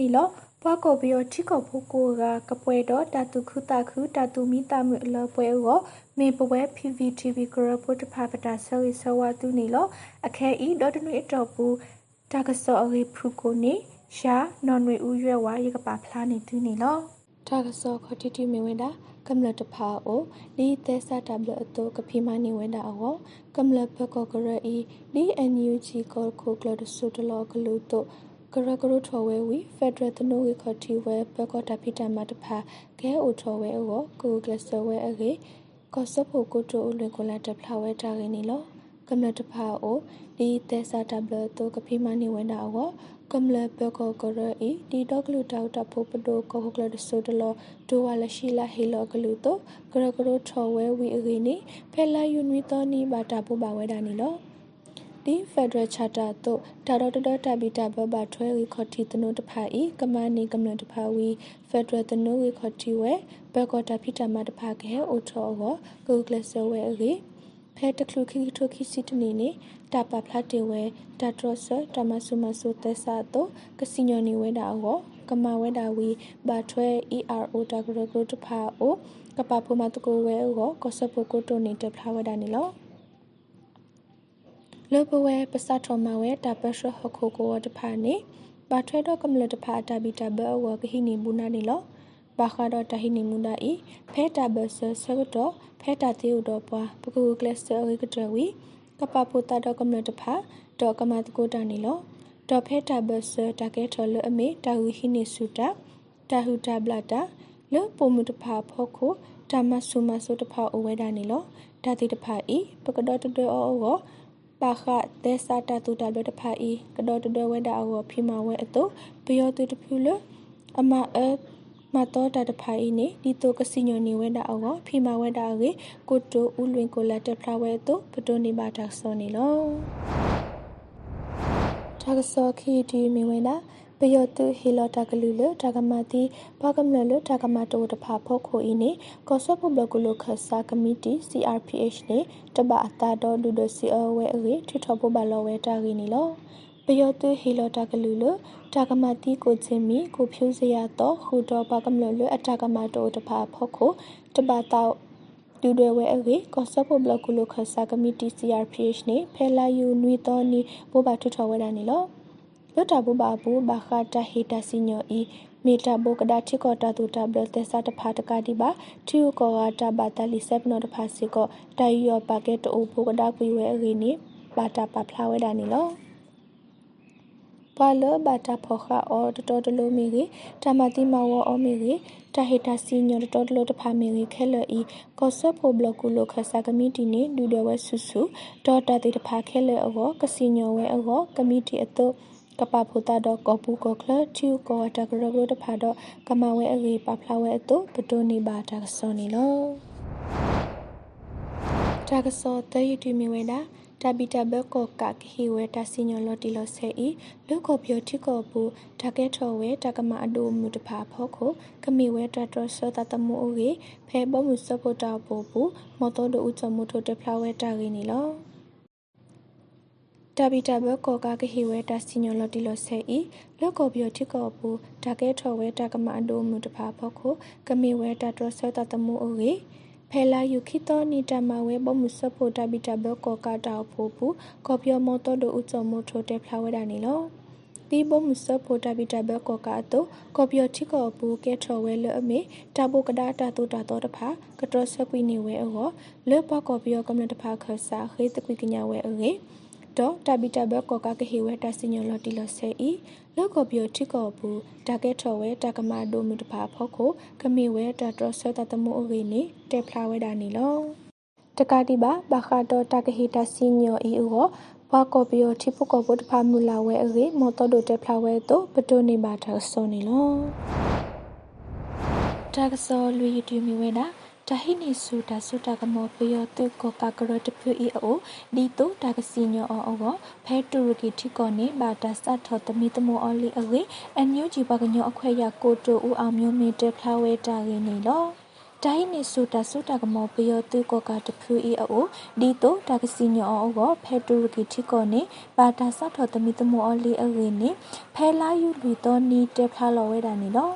နီလောပွားကိုပြီးထိကောဖို့ကိုကကပွဲတော့တတုခုတခုတတုမိတမှုအလပွဲရောမေပဝဲ PVTV ကရပုတဖာပတာဆဝိဆဝတုနီလောအခဲဤဒေါ်တနွေတော့ဘူးတကစောအရိဖုကိုနေရှာနော်နွေဦးရွယ်ဝါရကပါဖလားနေသူနီလောတကစောခတိတိမေဝဲတာကမ္လတဖာအိုလီသက်စာတဘလအတောကဖိမနီဝဲတာအောကမ္လပကောကရဤလီအန်ယူဂျီကောကိုကလဒဆုတလောကလူတို ကရကရထော်ဝဲဝီဖက်ဒရယ်တနိုဝေခတီဝဲပကောတာဖိတမတဖာကဲအိုထော်ဝဲအောကိုကလဆဝဲအကေကောဆဖို့ကိုတိုလွေကိုလာတဖလာဝဲတာရင်းနီလောကမ္လတဖာအိုလီသက်စာတဘလအတောကဖိမနီဝဲတာအောကမ္လပကောကရဤဒီတော့ကလူတောက်တဖို့ပဒိုကောကလဒဆိုတလောဒိုဝါလရှိလာဟေလောကလူတော့ကရကရထော်ဝဲဝီအကေနီဖဲလာယူနွီတော်နီဘာတာဖို့ပါဝဲတာနီလော ဒီဖက်ဒရယ်ချာတာတို့တာတော်တော်တဘီတာဘဘထွဲရီခေါတီတနုတဖာဤကမနီကမလတဖာဝီဖက်ဒရယ်တနုရီခေါတီဝဲဘကောတာဖိတမတဖာကဲအိုထောကိုဂူဂလဆဝဲရီဖဲတကလူခိထိုခိစီတနေနေတာပဖလာတေဝဲတာထရဆတမဆုမဆုသက်စာတော့ကစီညိုနီဝဲတာအောကမဝဲတာဝီဘာထွဲ ERO တာဂရဂရတဖာအိုကပဖမတကိုဝဲအောကဆပကိုတိုနေတဖလာဝဲတာနီလော လောပဝဲပစထောမဝဲတာပရှဟခိုကိုတဖာနေဘာထွဲတော့ကမလတဖာတာဘီတာဘဝကဟိနေဘူးနာနီလောဘာခါတော့တဟိနေမူနာဤဖဲတာဘဆဆကတော့ဖဲတာတေဥတော့ပွားပကူကလစရိကတဝီကပပူတာတော့ကမလတဖာတော့ကမတကိုတာနီလောတော့ဖဲတာဘဆတာကဲထော်လအမေတာဟူဟိနေစုတာတာဟူတာဘလာတာလောပုံမတဖာဖောခိုတာမဆုမဆုတဖာအဝဲတာနီလောဒါတိတဖာဤပကတော့တတော်အော ပါခတဲစာတာတူတာဘတဖာဤကတော့တတော်ဝဲတာအောဖိမဝဲအတုပယောတူတဖူလအမအမတော်တာတဖိုင်နေဒီတိုကစီညိုနေဝဲတာအောဖီမာဝဲတာကေကိုတိုဦးလွင်ကိုလက်တဖလာဝဲတိုပတိုနေပါတာစောနေလောတာကစောခီဒီမီဝဲတာ ပယောတုဟီလောတာကလူလတာကမတိဘာကမလလတာကမတိုတဖာဖို့ခိုအင်းနေကောဆပဘလကုလခဆာကမတီ CRPH နေတပအတာတော်လူဒစီအဝဲအေထထဘဘလောဝဲတာရင်းနေလောပယောတုဟီလောတာကလူလတာကမတိကိုချင်းမီကိုဖြူစရာတော့ဟူတော့ပါကမလလအတာကမတိုတဖာဖို့ခိုတပတောက်ဒူတွေဝဲအေကောဆပ်ဖို့ဘလကုလခဆာကမတီ CRPH နေဖဲလာယူနွီတော်နီဘောပါထထဝဲတာနေလော လွတ်တာဘူပါဘူးဘာခတာဟီတာစီညိုဤမီတာဘိုကဒါချီကောတာတူတာဘလတက်စာတဖာတကာဒီပါတီယိုကောတာဘာတလီဆက်နောတဖာစီကောတိုင်ယောပါကက်တိုဘူကဒါကွေဝဲအေနီဘာတာပါဖလာဝဲတာနီလောပါလဘာတာဖောခအောတတော်တလို့မီကြီးတမတိမဝအောမီကြီးတဟိတာစီညောတတော်တလို့တဖာမီကြီးခဲလဤကောဆပ်ဖို့ဘလကူလိုခဆာကမီတီနေဒူဒဝဲဆူဆူဒေါ်တာတိတဖာခဲလအောကစီညောဝဲအောကမီတီအတု ကပဖူတာတော့ကောပူကောခလချူကောတကရဘလို့တဖာတော့ကမဝဲအရေပဖလာဝဲအတုပတိုနေပါတာစောနေလောတာကစောတယူတီမီဝဲတာတဘီတဘကောကကဟီဝဲတစီညောလော်တီလော်ဆဲဤလုကောပြောတိကောဘူးတကဲထော်ဝဲတကမအဒိုမူတဖာဖောခိုကမီဝဲတတော်စောတတမှုအိုရေဖဲဘောမှုစဖို့တာပို့ဘူးမော်တော်တို့ဥချမှုထိုတဖလာဝဲတာရင်းနီလော တာဘီတာဘကောကကဟီဝဲတာစီညောလော်တီလော်ဆဲဤလောကောပြောတိကောဘူးတကဲထော်ဝဲတကမအဒိုမူတဖာဖောခိုကမီဝဲတတော်စောတတမှုအိုရေဖဲလာယူခိတောနီတမဝဲဘမှုစဖို့တဘီတဘကောကတာဖို့ဘူးကောပြောမောတော်တို့ဥချမိုထိုတဲဖလာဝဲတာနေလောတီဘမှုစဖို့တဘီတဘကောကတော့ကောပြောချိကောဘူးကဲထော်ဝဲလအမေတဘုကဒါတာတူတာတော့တဖာကတော်ဆက်ကွီနေဝဲအောလေပကောပြောကမ္လတဖာခဆာခေတကွီကညာဝဲအေ တော့တဘီတဘကောကကဟေဝဲတစညလော်တီလော်ဆဲဤလောက်ကပြောထိကောဘူးတာကဲထော်ဝဲတာကမာဒိုမူတဖာဖောက်ကိုကမေဝဲတာတော်ဆဲတာတမိုအဝေနေတဲဖလာဝဲတာနေလောတကတိပါဘာခါတော့တာကဟေတာစညောဤဥဟောဘာကောပြောထိပုကောဘုတဖာမူလာဝဲအေမော်တော်ဒိုတဲဖလာဝဲတော့ပတိုနေပါတာစောနေလောတာကစောလူယူတူမီဝဲတာ တာဟိနေဆူတာဆူတာကမောပယောတုကောကာကရတဖြူအီအိုဒီတိုတာကစီညောအောအောဖဲတူရကီထိကောနေဘာတာစတ်ထောတမီတမောအောလီအဝေအန်ယူဂျီပကညောအခွဲရကိုတိုဦးအောင်မျိုးမီတဲဖလာဝဲတာရင်းနေလောဒိုင်းနေဆိုတာဆိုတာကမောပယောတူကောကတဖူအီအိုဒီတိုတာကစီညောအောဖဲတူရကီတီကောနေပါတာဆောက်ထော်တမီတမောအလီအဝေနေဖဲလာယူလူတော်နီတက်ဖလာလောဝဲတာနေလော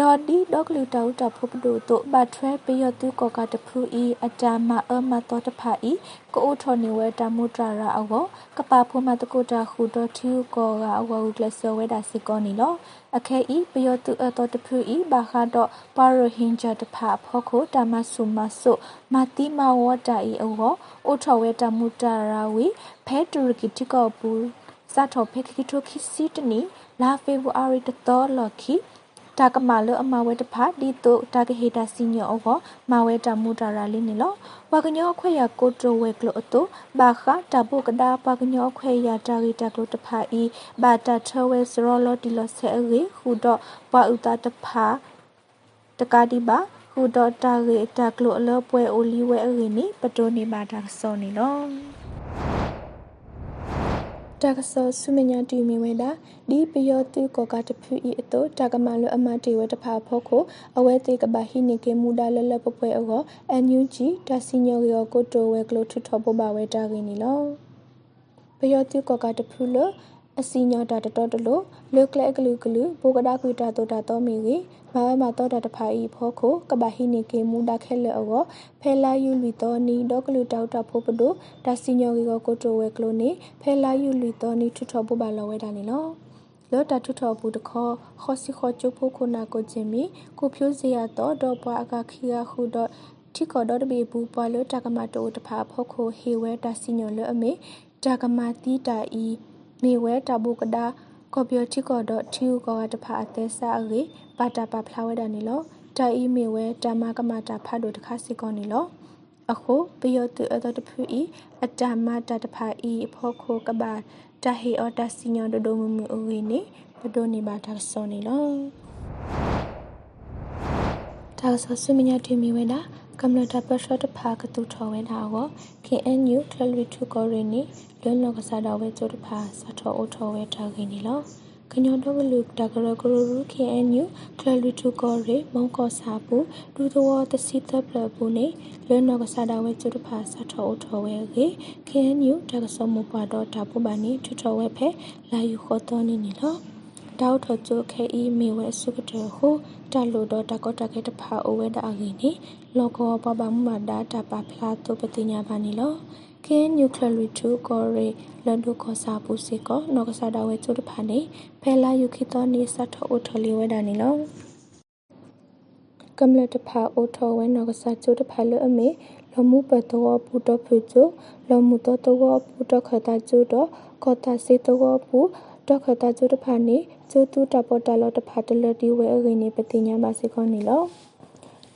ဒေါ်ဒီဒေါကလူတောက်တာဖုပဒိုတိုဘတ်ထွဲပယောတူကောကတဖူအီအတာမအမတော်တဖာအီကိုအိုထော်နေဝဲတာမူတရာရာအောကပါဖုမတကိုတာခူတော်ထူကောကအဝကလဆဝဲတာစီကောနီလောအခဲဤပယောတူအတော်တဖူဤဘာခါတော့ပါရဟင်ဂျာတဖာဖောခိုတာမဆုမဆုမာတိမဝတာဤအောအိုထော်ဝဲတာမူတရာဝီဖဲတူရကီတီကောပူစာထော်ဖဲခိထိုခိစီတနီလာဖေဗူအာရီတတော်လော်ခီ တာကမာလအမဝဲတဖာဒီတုတာကဟေတာစီညောအောမဝဲတမူတာရာလေးနေလောဝကညောခွေရကိုတိုဝဲကလို့အတုဘာခတာဘုကဒါပကညောခွေရတာရီတာကလို့တဖာဤဘာတာထဝဲစရောလောတီလောဆဲရီဟူတော့ပွာဥတာတဖာတကာဒီပါဟူတော့တာရီတာကလို့အလောပွဲအိုလီဝဲအရီနီပတိုနေပါတာစောနေလော တကဆောဆုမညာတီမီဝဲတာဒီပယောတူကောကတဖူဤအတောတကမလအမတေဝတဖာဖောခိုအဝဲတေကဘာဟိနေကေမူဒါလလပပွဲအောအန်ယူဂျီတစီညောရောကိုတိုဝဲကလိုထထဘဘဝဲတာကင်းနီလောပယောတူကောကတဖူလ အစီညောတာတတော်တလို့လုကလဲကလူကလူဘိုကဒါကွေတာတောတာတော်မီကြီးဘာမတော်တာတဖာဤဖောခိုကဘာဟိနေကေမူဒါခဲလေအောဖဲလာယူလီတော်နီဒေါကလူတောက်တာဖို့ပဒိုဒါစီညောကြီးကိုကိုတိုဝဲကလိုနေဖဲလာယူလီတော်နီထွထောဘဘလောဝဲတာနေလောလောတာထွထောဘူးတခေါ်ခေါစီခေါကျုပ်ဖို့ခုနာကိုချင်းမီကိုဖြိုးစရာတော့တော့ပွားအကခီယာခုတော့ထိကောတော့တပေဘူးပွာလို့တကမတိုတဖာဖောခိုဟေဝဲဒါစီညောလအမေတကမတီတာဤ နေဝဲတဘူကဒါကော်ပီယတီကောဒထီယူကောတဖာအသေးစားရေပါတာပါဖလာဝဲတာနေလောတာအီမေဝဲတမကမတာဖတ်တို့တခါစီကောနေလောအခုပယောတူအတော်တဖူဤအတမတာတဖာဤဖောခိုကဘာတဟေအော်တစီညောဒဒိုမမူအဝေနေဘဒိုနေပါတာစောနေလော တာဆောဆုမညာတီမီဝဲတာကမ္လတာပရှတ်ဖာကတူထော်ဝဲတာကို KNU ထလရီထုကောရင်းလွန်လောကစားတော်ဝဲကျိုးတဖာစထောအိုထော်ဝဲထားခင်းနီလောကညောတော့လူတကရကရရ KNU ထလရီထုကောရေမုံကောစာပူဒူတော်တစီတပ်လပူနေလွန်လောကစားတော်ဝဲကျိုးတဖာစထောအိုထော်ဝဲကေ KNU တကဆောမပွားတော့တာပူပါနေထထော်ဝဲဖဲလာယူခေါ်တော်နေနီလော တောက်ထချိုခဲအီမီဝဲစုကတဟိုတလူတော့တကောတခဲတဖာအိုဝဲတာအင်းနီလောကောပပမဒါတာပဖလာတုပတိညာပါနီလောကင်းနျူကလရီတူကောရီလန်ဒိုခောစာပူစီကောနောကဆာဒဝဲကျုတဖာနေဖဲလာယူခိတောနေစတ်ထောအိုထလီဝဲဒါနီလောကမ္လတဖာအိုထောဝဲနောကဆာကျုတဖာလအမေလမှုပတောပူတဖူကျုလမှုတတောပူတခတာကျုတော့ကောတာစေတောပူ တခတာကျုတဖာနေကျုတူတပေါ်တလောတဖာတလတီဝဲအရင်နေပတိညာမစီခေါနေလော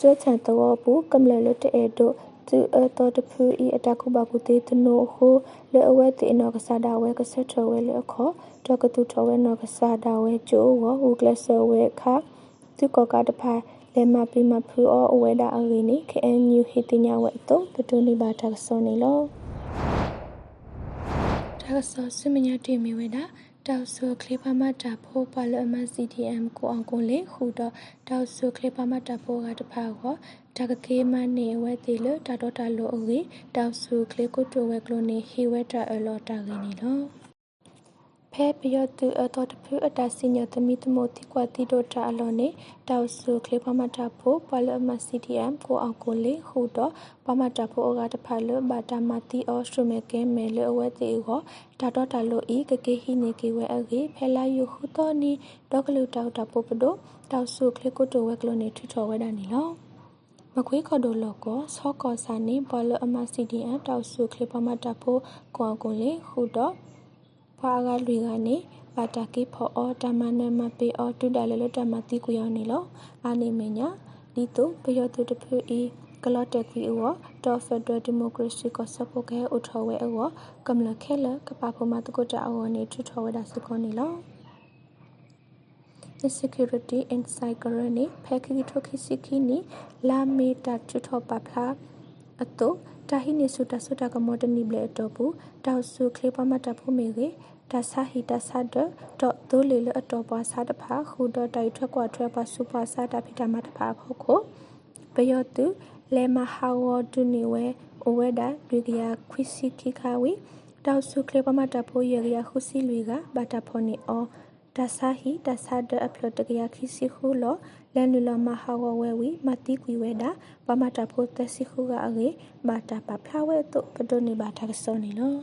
ကျချန်တောပူကမ္လလတအေတို့သူအတော်တဖူဤအတခုဘကုတေတနိုဟိုလေအဝဲတေနောကဆာဒါဝဲကဆက်ထော်ဝဲလေအခေါ်တကတူထော်ဝဲနောကဆာဒါဝဲကျိုးဝဟူကလဆဝဲခါသူကကတဖာလေမပိမဖူအောအဝဲဒါအရင်းနိ KNU ဟိတညာဝဲတုတတူနိဘာတာဆောနေလောတာဆောစမညာတေမီဝဲတာ တောက်ဆူကလေးပါမတာဖိုးပါလအမ CDM ကိုအောင်ကိုလေခုတော့တောက်ဆူကလေးပါမတာဖိုးကတဖာကောတကကေမနေဝဲတီလတာတော့တာလိုအဝေတောက်ဆူကလေးကိုတိုဝဲကလိုနေဟီဝဲတာအလောတာကင်းနေလော ဖဲပယောတူအတော်တဖူအတစညသမီတမိုတိကွာတီဒိုတာအလောနေတောက်ဆူကလေးပမတာဖို့ပလမ CDM ကိုအောင်ကိုလေဟူတော့ပမတာဖို့အကတဖာလဘာတာမတီအောစထရမေကဲမဲလအဝဲတီကိုတာတော့တာလိုဤကကေဟိနေကေဝဲအကေဖဲလာယူဟူတော့နီဒေါကလူတောက်တာပိုပဒိုတောက်ဆူကလေးကိုတိုဝဲကလိုနေထထော်ဝဲတာနီလောမခွေးခေါ်ဒိုလောကောဆောကောစာနေဘလအမ CDM တောက်ဆူကလေးပမတာဖို့ကိုအောင်ကိုလေဟူတော့ ဖွာကလွေကနေပါတာကေဖောအောတမနမပေအောတုတလလတမတိကူယောနေလောအာနေမညာဒီတုပယောတုတဖူဤကလော့တက်ကွီအောတော်ဖက်ဒရယ်ဒီမိုကရေစီကိုစပိုကဲအထောဝဲအောကမ္လခဲလကပဖမတကုတအောနေထထောဝဲဒါစကောနေလော the security inside garani phekhi thokhi sikhi ni la me ta chutho pa phla ato တာ ဟိနေဆုတဆုတကမောတနိဘလေအတော်ဘူးတောက်ဆုခလေပမတဖို့မေကေဒါဆာဟီတဆာဒတော့ဒိုလေလအတော်ပွားစားတဖာခုတော့တိုက်ထွက်ကွာထွက်ပါစုပွားစားတာဖိတမတဖာဖို့ကိုဝပယောတုလေမဟာဝတုနေဝဲအဝဲဒါဒွေကရခွိစီခိခဝီတောက်စုကလေပမတာဖိုးရရခုစီလူကဘာတာဖောနေအောဒါဆာဟီဒါဆာဒအဖလတကရခိစီခုလော လန်လူလမဟာဝဝဲဝီမတိကွေဝဲတာပမတာဖိုးတစီခုကအေဘာတာပဖလာဝဲတုပဒိုနေဘာတာကစောနေလော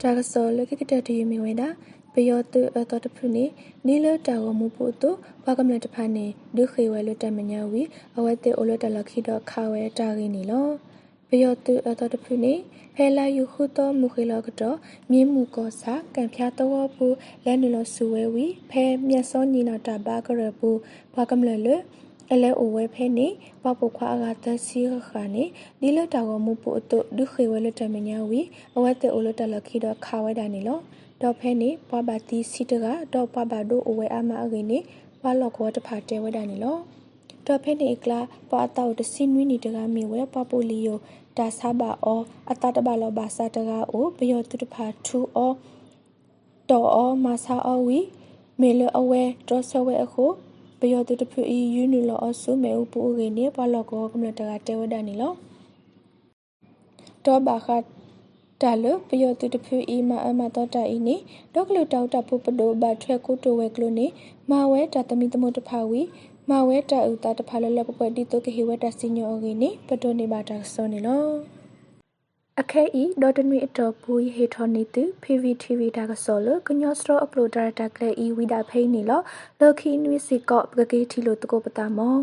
တာကစောလကကတတယမီဝဲတာပယောတုအတော်တဖုနေနီလတာဝမှုပုတုဘာကမလတဖာနေဒုခေဝဲလတမညာဝီအဝဲတေအိုလတလခိတော့ခါဝဲတာရင်းနီလော ပယောတုအတော်တဖုနေဖဲလာယုခုတော်မူခေလောကတော့မြင်းမှုကောစာကံဖျားတော်ပူလဲနလဆူဝဲဝီဖဲမြတ်စောညီနာတာဘာကရပူဘာကမလလအလဲအိုဝဲဖဲနေပပခွာအကတစီခါနေဒီလတာဝမှုပုတုဒုခေဝဲလတမညာဝီအဝဲတေအိုလတလခိတော့ခါဝဲတာနေလောတော့ဖဲနေပွားပါတီစီတကတော့ပွားပါတို့အဝဲအမအကိနေပွားလော့ကောတဖာတဲဝဲတာနေလော တော့ဖဲနေကလာပွားတော့တစင်းဝီနေတကမီဝဲပွားပိုလီယိုဒါဆာဘာအောအတတဘလောဘာစာတကအိုဘယောတုတဖာထူအောတော်အောမဆာအောဝီမေလအဝဲတော့ဆဝဲအခုဘယောတုတဖူအီယူနူလောအဆုမဲဥပူရင်းနေပွားလော့ကောကမ္လတကတဲဝဲတာနေလောတော့ဘာခတ်တာလပယောတုတဖူအီမအမတော်တာအီနေဒေါကလူတောက်တာပုပဒိုဘထွဲကုတိုဝဲကလိုနေမဝဲတာတမီတမတဖာဝီ မဝဲတာဥတာတဖာလလပပတိတုကဟိဝတာစညောဂီနေပတိုနေဘာတာစောနေလောအခဲဤဒေါ်တနွေအတော်ပူဟေထောနေတူ PVTV တာကစောလကညောစထရအပလိုဒါတာကလေဤဝိဒါဖိနေလောလခိနွေစီကောပကကေထီလိုတကိုပတာမော